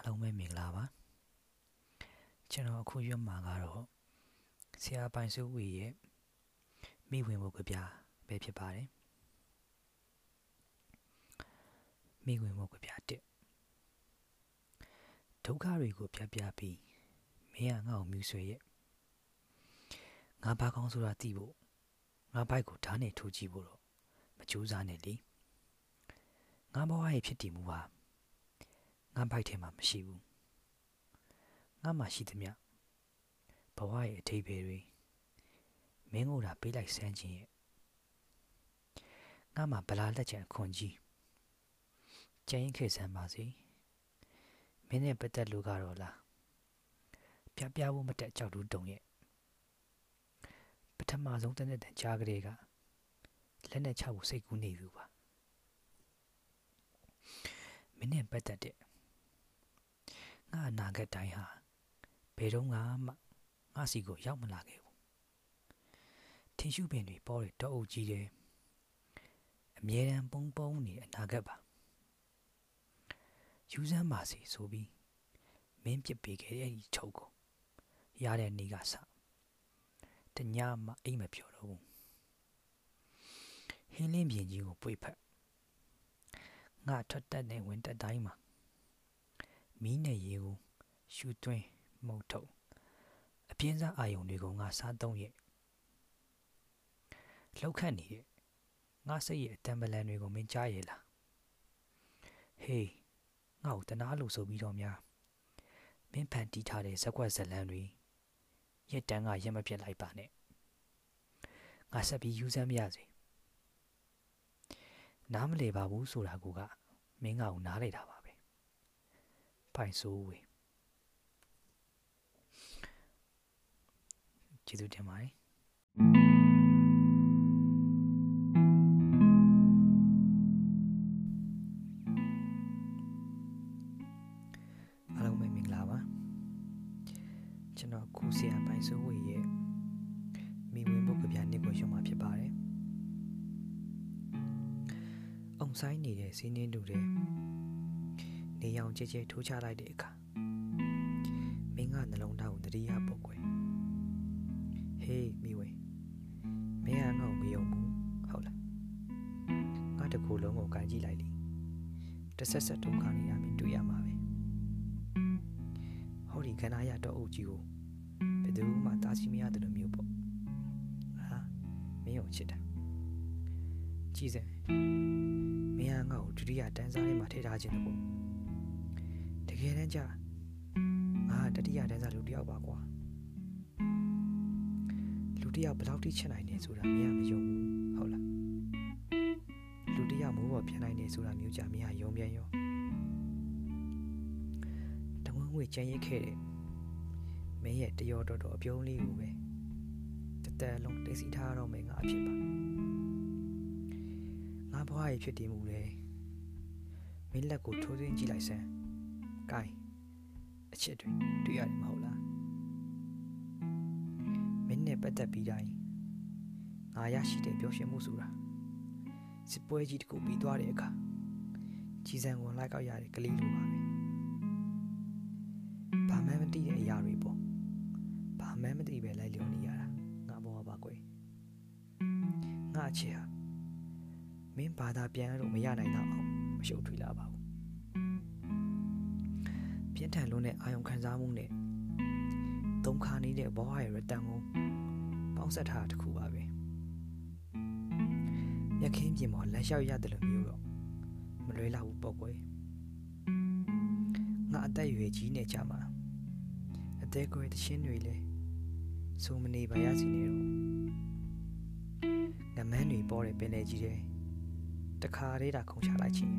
အားလုံးပဲမင်္ဂလာပါကျွန်တော်အခုရွတ်မှာကတော့ဆရာပိုင်စုဝေရဲ့မိဝင်မှုကြပြပဲဖြစ်ပါတယ်မိဝင်မှုကြပြတစ်ဒုက္ခတွေကိုပြပြပြီးမင်းကငါ့ကိုမြူဆွေရဲ့ငါဘာကောင်းဆိုတာသိဖို့ငါဘိုက်ကိုဓာတ်နဲ့ထိုးကြည့်ဖို့တော့မကြိုးစားနဲ့လေငါဘဝရဲ့ဖြစ်တည်မှုဟာ ငါဘိုက်ထဲမှာမရှိဘူးငါမှရှိသမျှဘဝရဲ့အထိပ္ပယ်တွေမင်းကိုယ်တာပေးလိုက်စမ်းခြင်းရဲ့ငါမှဗလာလက်ချံအခွန်ကြီးကျင်းခေဆန်းပါစေမင်းနဲ့ပတ်သက်လို့ကတော့လားပြပြဖို့မတက်ကြောက်တူးတုံရဲ့ပထမဆုံးတနေ့တန်ကြားကလေးကလက်နဲ့ချဖို့စိတ်ကူးနေသူပါမင်းနဲ့ပတ်သက်တဲ့ ငါအနာဂတ်တိုင်းဟာဘယ်တော့မှငါစီကိုရောက်မလာခဲ့ဘူးထင်ရှုပင်တွေပေါ်တဲ့တောအုပ်ကြီးတယ်အမြဲတမ်းပုံပုံနေအနာဂတ်ပါယူစမ်းပါစီဆိုပြီးမင်းပြစ်ပေးခဲ့တဲ့ဒီချုပ်ကိုရတဲ့နေ့ကစတညမှအိမ်မပြောတော့ဘူးဟင်းလင်းပြင်ကြီးကိုပွေဖက်ငါထွက်တက်တဲ့ဝင်တက်တိုင်းမှာ မီးနဲ့ရေကိုရှူသွင်းမှုတ်ထုတ်အပြင်းစားအာယုံတွေကိုငါစားသုံးရဲ့လောက်ခတ်နေတဲ့ငါစိတ်ရဲ့အတံပလန်တွေကိုမင်းကြားရဲ့လားဟေးငါ့ကိုတနာလို့ဆိုပြီးတော့များမင်းဖန်တီးထားတဲ့ဇက်ွက်ဇလန်တွေရက်တန်းကရက်မပြတ်လိုက်ပါနဲ့ငါဆက်ပြီးယူစမ်းမရစေနားမလဲပါဘူးဆိုတာကမင်းငါ့ကိုနားလေတာပါ ပဲပိုင်ဆိုးဝေကျေးဇူးတင်ပါတယ်အားလုံးပဲမင်္ဂလာပါကျွန်တော်ခုဆရာပိုင်ဆိုးဝေရဲ့မိဝင်ဘုတ်ကဗျာနှစ်ကိုရှုံးမှာဖြစ်ပါတယ်အုံဆိုင်နေတဲ့စီးနှင်းတူတဲ့ နေရောင်ကြဲကြဲထိုးချလိုက်တဲ့အခါမင်းကနှလုံးသားကိုတတိယပုတ်ကွယ်ဟေးမိဝေမင်းကငါ့ကိုမယုံဘူးဟုတ်လားငါတကူလုံးကိုကန်ကြည့်လိုက်လေတဆက်ဆက်ဒုက္ခနေတာမင်းတွေ့ရမှာပဲဟောဒီခန္ဓာရတော့အုပ်ကြီးကိုဘယ်သူမှတားဆီးမရတယ်လို့မျိုးပေါ့ဟာမင်းကိုချစ်တာကြည့်စမ်းမင်းကငါ့ကိုဒုတိယတန်းစားထဲမှာထည့်ထားခြင်းတပေါ့တ ကယ်တမ်းကျငါတတိယတန်းစားလူတယောက်ပါကွာလူတယောက်ဘယ်လောက်ထိချစ်နိုင်နေဆိုတာမင်းကမယုံဘူးဟုတ်လားလူတယောက်မိုးပေါ်ပြန်နိုင်နေဆိုတာမျိုးကြမင်းကယုံပြန်ရောတဝန်းဝေချမ်းရစ်ခဲ့တဲ့မင်းရဲ့တရောတော်တော်အပြုံးလေးကိုပဲတသက်လုံးတိတ်စီထားတော့မယ်ငါအဖြစ်ပါငါဘွားရဲ့ဖြစ်တည်မှုလေမင်းလက်ကိုထိုးသွင်းကြည့်လိုက်စမ်း။ ကိုင်းအချစ်တွေတွေ့ရတယ်မဟုတ်လား။မင်းနဲ့ပတ်သက်ပြီးတိုင်းငါရရှိတဲ့ပျော်ရွှင်မှုဆိုတာစစ်ပွဲကြီးတစ်ခုပြီးသွားတဲ့အခါကြီးစံဝင်လိုက်ောက်ရတဲ့ကလေးလိုပါပဲ။ဘာမှမသိတဲ့အရာတွေပေါ့။ဘာမှမသိပဲလိုက်လျော်နေရတာငါဘောပါကွယ်။ငါအချစ်ဟာမင်းဘာသာပြန်လို့မရနိုင်တော့အောင်မရှုပ်ထွေးလာပါဘူး ပြင်းထန်လွန်းတဲ့အာယုံခံစားမှုနဲ့သုံးခါနေတဲ့ဘဝရဲ့ရတန်ကိုပေါင်းဆက်ထားတာတခုပါပဲမြက်ခင်းပြင်ပေါ်လက်လျှောက်ရတယ်လို့မျိုးတော့မလွဲလောက်ဘူးပေါ့ကွယ်ငါအသက်အရွယ်ကြီးနေကြမှာအသေးကွယ်တချင်းတွေလဲစုံမနေပါရစီနေတော့ငမန်းတွေပေါ်တဲ့ပင်လေကြီးတဲ့တခါလေးတာခုံချလိုက်ခြင်း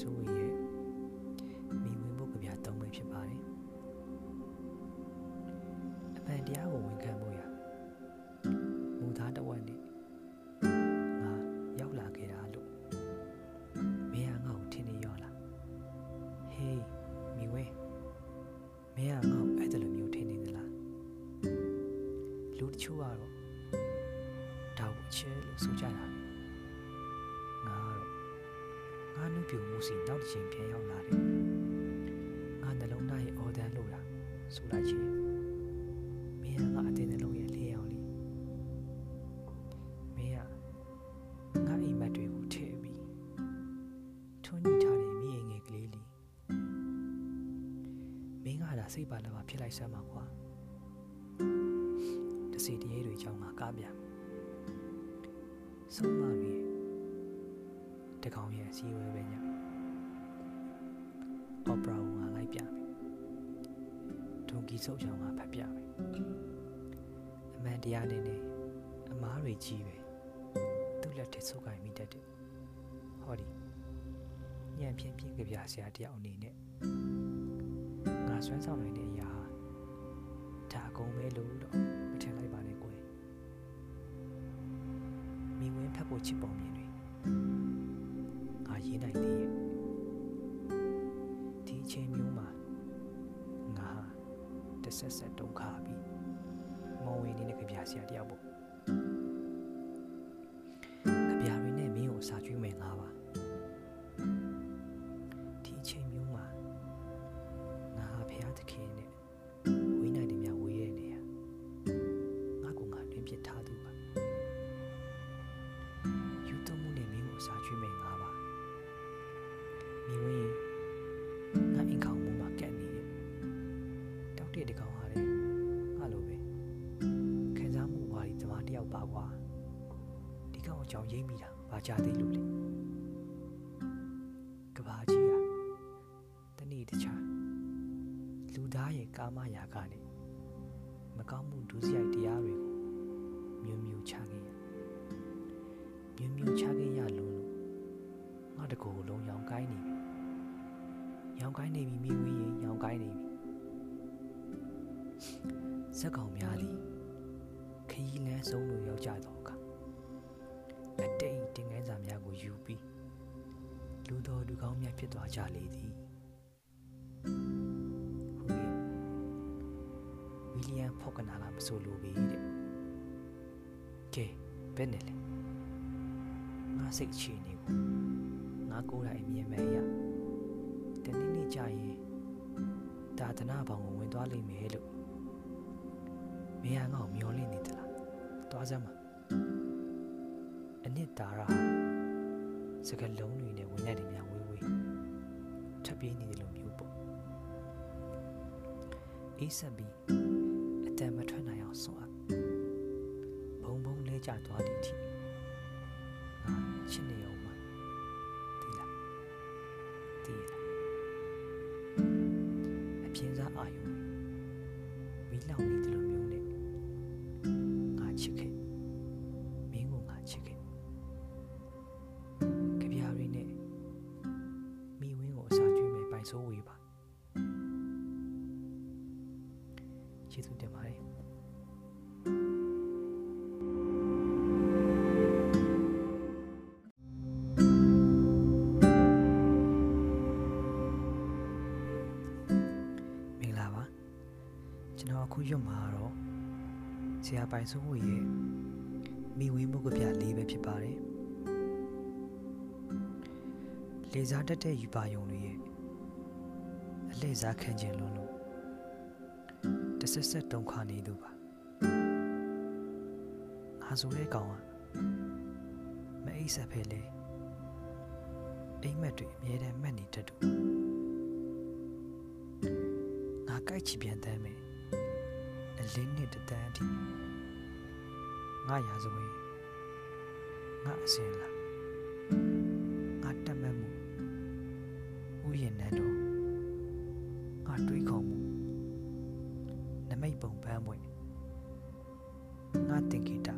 စိုးဝင်ရဲ့မိဝင်ဖို့ကြပြသုံးပဲဖြစ်ပါတယ်အပန်တရားကိုဝန်ခံဖို့ရမူသားတဝက်နဲ့ငါရောက်လာခဲ့တာလို့မင်းကငါ့ကိုထင်နေရောလားဟေးမိဝင်မင်းကငါ့ကိုအဲ့လိုမျိုးထင်နေသလားလူတချို့ကတော့ဒါကိုချဲလို့ဆိုကြတာ ပြမှုစီနောက်တစ်ချိန်ပြန်ရောက်လာတယ်ငါနှလုံးသားရဲ့အော်ဒန်လို့လားဆိုလိုက်ချင်မင်းကငါအတင်းနှလုံးရဲ့လေအောင်လေးမင်းကငါအိမ်မက်တွေကိုထည့်ပြီးထွန်းညှိထားတဲ့မိရင်ငယ်ကလေးလေးမင်းကဒါစိတ်ပါလာမှဖြစ်လိုက်စမ်းပါကွာတစီတရေတွေကြောင့်ငါကားပြန်ဆုံးမတွေ တကောင်ရဲ့အစည်းအဝေးပဲညအော်ပရာကိုငါလိုက်ပြမယ်ဒုံကီဆုပ်ချောင်းငါဖတ်ပြမယ်အမှန်တရားနဲ့နဲ့အမားတွေကြီးပဲသူ့လက်ထက်ဆုပ်ကိုင်မိတတ်တယ်ဟောဒီညံပြင်းပြင်းကြပြဆရာတယောက်အနေနဲ့ငါဆွမ်းဆောင်နိုင်တဲ့အရာဒါအကုန်ပဲလို့တော့မထင်လိုက်ပါနဲ့ကိုယ်မိဝင်ဖတ်ဖို့ချစ်ပုံမြင်တွေငါ ရေးနိုင်သေးရဲ့ဒီအချိန်မျိုးမှာငါတဆက်ဆက်ဒုက္ခပြီးမောင်ဝင်နေတဲ့ကြပြဆရာတယောက်ပေါ့ ပါကွာဒီကောင်အကြောင်းရိပ်မိတာဘာကြသေးလို့လဲကဘာကြီးอ่ะတနေ့တခြားလူသားရဲ့ကာမရာဂနဲ့မကောင်းမှုဒုစရိုက်တရားတွေကိုမျိုးမျိုးချခဲ့ရမျိုးမျိုးချခဲ့ရလို့လို့ငါတကူလုံးရောင်ကိုင်းနေပြီရောင်ကိုင်းနေပြီမိဝေးရင်ရောင်ကိုင်းနေပြီဇက်ကောင်များသည်ခရီးလ န်းဆုံးလို့ရောက်ကြတော့အခါအတိတ်တင်ငန်းစာများကိုယူပြီးလူတော်လူကောင်းများဖြစ်သွားကြလေသည်ဟုတ်ကဲ့ဝီလီယံဖော့ကနာလာမဆိုလိုပေတဲ့ကဲဘယ်နဲ့လဲငါစိတ်အခြေအနေကိုငါကိုယ်တိုင်မြင်မယ်ရတနေ့နေ့ကြာရင်ဒါသနာဘောင်ကိုဝင်သွားလိမ့်မယ်လို့မင်းကငါ့ကိုမျောလင့်နေသလား သွားစမ်းပါအနှစ်သာရစကလုံးတွေနဲ့ဝင်ရတယ်များဝေးဝေးထပ်ပြေးနေတယ်လို့မျိုးပေါ့အေးဆက်ပြီးအတန်မထွက်နိုင်အောင်ဆွတ်ဘုံဘုံလဲကျသွားသည်ထိငါချစ်နေအောင်ပါဒီလားဒီလားအပြင်းစားအာယုံမီးလောင်နေ ကျွန်တော်အခုရွတ်မှာတော့ဆရာပိုင်ဆိုးဝေးရဲ့မိဝင်းမှုကပြလေးပဲဖြစ်ပါတယ်လေစားတက်တဲ့ယူပါယုံတွေရဲ့အလဲစားခံခြင်းလုံးလို့တဆက်ဆက်တုံခါနေသူပါငါဆိုတဲ့ကောင်ကမအိပ်ဆက်ဖဲလေအိမ်မက်တွေအမြဲတမ်းမှတ်နေတတ်သူငါကြိုက်ချပြန်တမ်းမယ် အလင်းနဲ့တတန်းအထိငါရာဇဝင်ငါအစင်လားငါတက်မဲ့မှုဥယျာဉ်နန်းတော်ငါတွေးခေါ်မှုနမိတ်ပုံပန်းပွဲငါတင်ကေတာ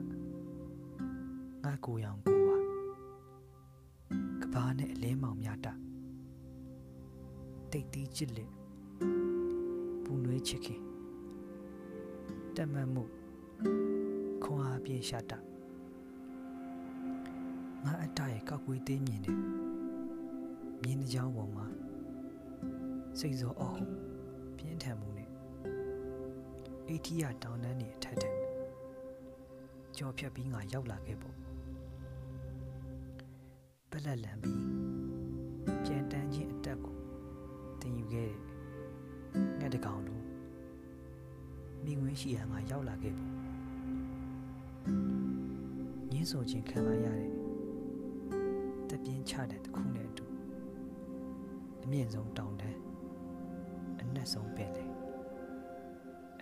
ငါကိုရောင်ကိုပါကဘာနဲ့အလဲမောင်များတာတိတ်တီးချစ်လက်ပူနွေးချစ်ခင် တက်မှတ်မှုခွန်အားပြင်းရှာတာငါအတရဲ့ကောက်ကွေးသေးမြင်တယ်မြင်းတစ်ကြောင်းပေါ်မှာစိတ်စောအော်ပြင်းထန်မှုနဲ့အိထီယာတောင်တန်းနေအထက်ထက်ကြော်ဖြတ်ပြီးငါရောက်လာခဲ့ပေါ့ပလက်လန်ပြီးပြန်တန်းချင်းအတက်ကိုတင်ယူခဲ့တဲ့ငှက်တကောင်လို မိငွေရှိရာငါရောက်လာခဲ့ပေါ့ညင်းဆိုခြင်းခံလိုက်ရတဲ့တပြင်းချတဲ့တစ်ခုနဲ့အတူအမြင့်ဆုံးတောင်တန်းအနက်ဆုံးပင်လေ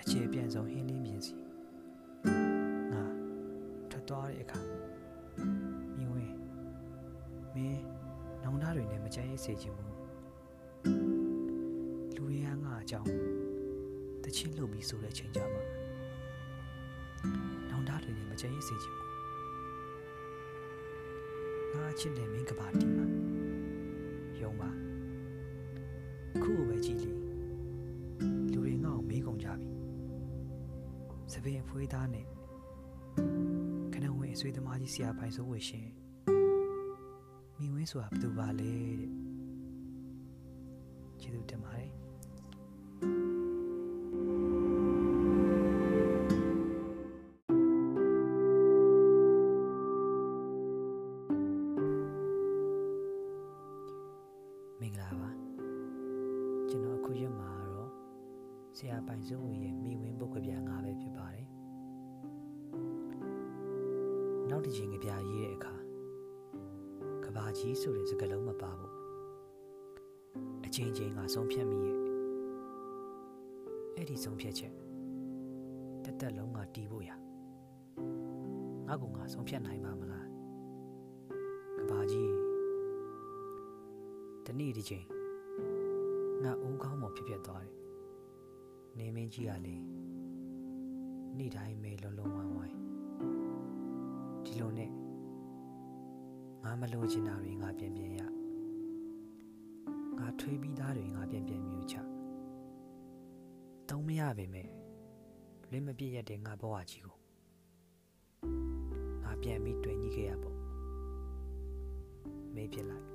အခြေပြန့်ဆုံးဟင်းလင်းမြင်စီငါထွက်သွားတဲ့အခါမိငွေမင်းနောင်သားတွေနဲ့မကြိုက်ရစေချင်ဘူးလူတွေကငါအကြောင်းတ ချင်းလုပ်ပြီးဆိုတဲ့ချိန်ကြမှာနောင်သားတွေနဲ့မကြိုက်ရစေချင်ဘူးငါအချစ်တဲ့မင်းကဘာတီမှာယုံပါခုပဲကြည့်လေလူတွေငါ့ကိုမေးကုန်ကြပြီစပင်အဖွေးသားနဲ့ခဏဝင်အဆွေးသမားကြီးဆရာပိုင်စိုးဝေရှင်မိဝင်းဆိုတာဘယ်သူပါလဲတဲ့ကျေးဇူးတင်ပါတယ် ရဲ့မိဝင်းပုတ်ကပြငါပဲဖြစ်ပါတယ်နောက်တစ်ချိန်ကပြရေးတဲ့အခါကဘာကြီးဆိုတဲ့စကားလုံးမပါဘူးအချိန်ချင်းကဆုံးဖြတ်မိရဲ့အဲ့ဒီဆုံးဖြတ်ချက်တက်တက်လုံးကတီးဖို့ရငါကငါဆုံးဖြတ်နိုင်ပါမလားကဘာကြီးတနေ့ဒီချိန်ငါအုံကောင်းပေါ်ဖြစ်ဖြစ်သွားတယ်နေမ င်းကြီးကလေနေ့တိုင်းမဲလုံးလုံးဝိုင်းဝိုင်းဒီလိုနဲ့ငါမလို့ချင်တာတွေငါပြန်ပြန်ရငါထွေးပြီးသားတွေငါပြန်ပြန်မြူချတုံးမရပေမဲ့လွင့်မပြည့်ရတဲ့ငါဘဝကြီးကိုငါပြန်ပြီးတွင်ကြီးခဲ့ရပေါ့မေးပြလိုက်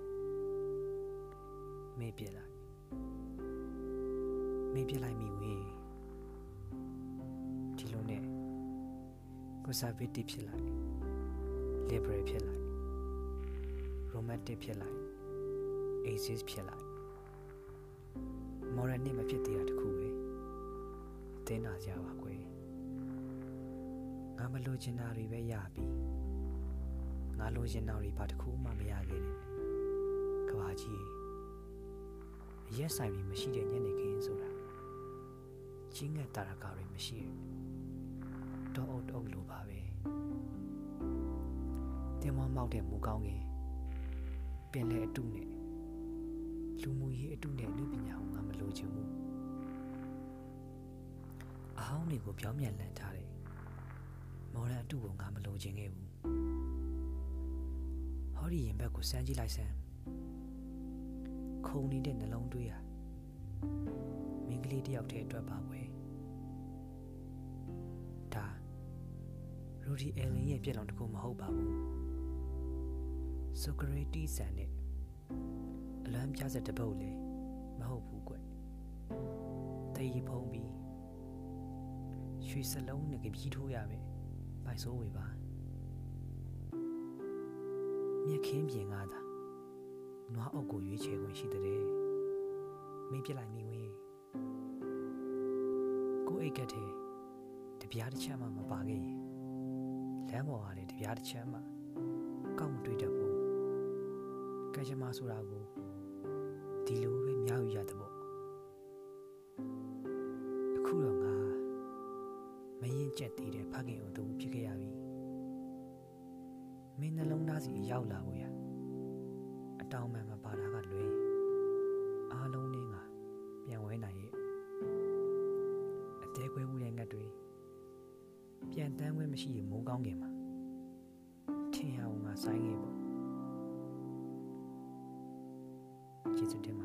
မေးပြလိုက်မေးပြလိုက်မိဝေးဒီ conservative ဖြစ်လိုက် liberal ဖြစ်လိုက် romantic ဖြစ်လိုက် atheist ဖြစ်လိုက် moral နဲ့မဖြစ်သေးတာတခုပဲသင်နာကြပါကွယ်ငါမလိုချင်တာတွေပဲရပြီငါလိုချင်တာတွေဘာတစ်ခုမှမရခဲ့တဲ့ကဘာကြီးအရက်ဆိုင်တွေမရှိတဲ့ညနေခင်းဆိုတာချင်းငတ်တာရကာတွေမရှိ တော့အုပ်အုပ်လိုပါပဲတင်မမောက်တဲ့မူကောင်းကင်ပင်လေအတုနဲ့လူမှုရေးအတုနဲ့လူပညာကိုငါမလိုချင်ဘူးအဟောင်းတွေကိုပြောင်းပြန်လန်ထားတယ်မော်ဒန်အတုကိုငါမလိုချင်ခဲ့ဘူးဟောဒီရင်ဘက်ကိုစမ်းကြည့်လိုက်စမ်းခုံနေတဲ့နှလုံးသွေးဟာမင်းကလေးတယောက်တည်းအတွက်ပါကွယ် ရူဒီအယ်လင်ရဲ့ပြက်လောင်တစ်ခုမဟုတ်ပါဘူးဆိုကရေတီဆန်နဲ့အလွမ်းပြဆက်တပုတ်လေမဟုတ်ဘူးကွတေးဖုံးပြီးရွှေစလုံးနဲ့ကြပြီးထိုးရမယ်ပိုက်စိုးဝေပါမြက်ခင်းပြင်ကားသာနွားအုပ်ကိုရွေးချယ်ခွင့်ရှိတဲ့မင်းပြစ်လိုက်မိဝင်ကိုအိတ်ကက်တဲ့တပြားတစ်ချက်မှမပါခဲ့ရင်လ မ်းပေါ်ကလည်းတပြားတစ်ချက်မှကောက်မတွေ့တတ်ဘူးကဲချမဆိုတာကိုဒီလိုပဲမြောက်ရတဲ့ပေါ့အခုတော့ငါမရင်ကျက်သေးတဲ့ဖခင်ကိုသူဖြစ်ခဲ့ရပြီမင်းနှလုံးသားစီရောက်လာဖို့ရအတောင်မှန်မပါတာ မရှိရင်မိုးကောင်းခင်မှာထင်ရအောင်ငါဆိုင်ခဲ့ပေါ့ကျေးဇူးတင်ပါတယ်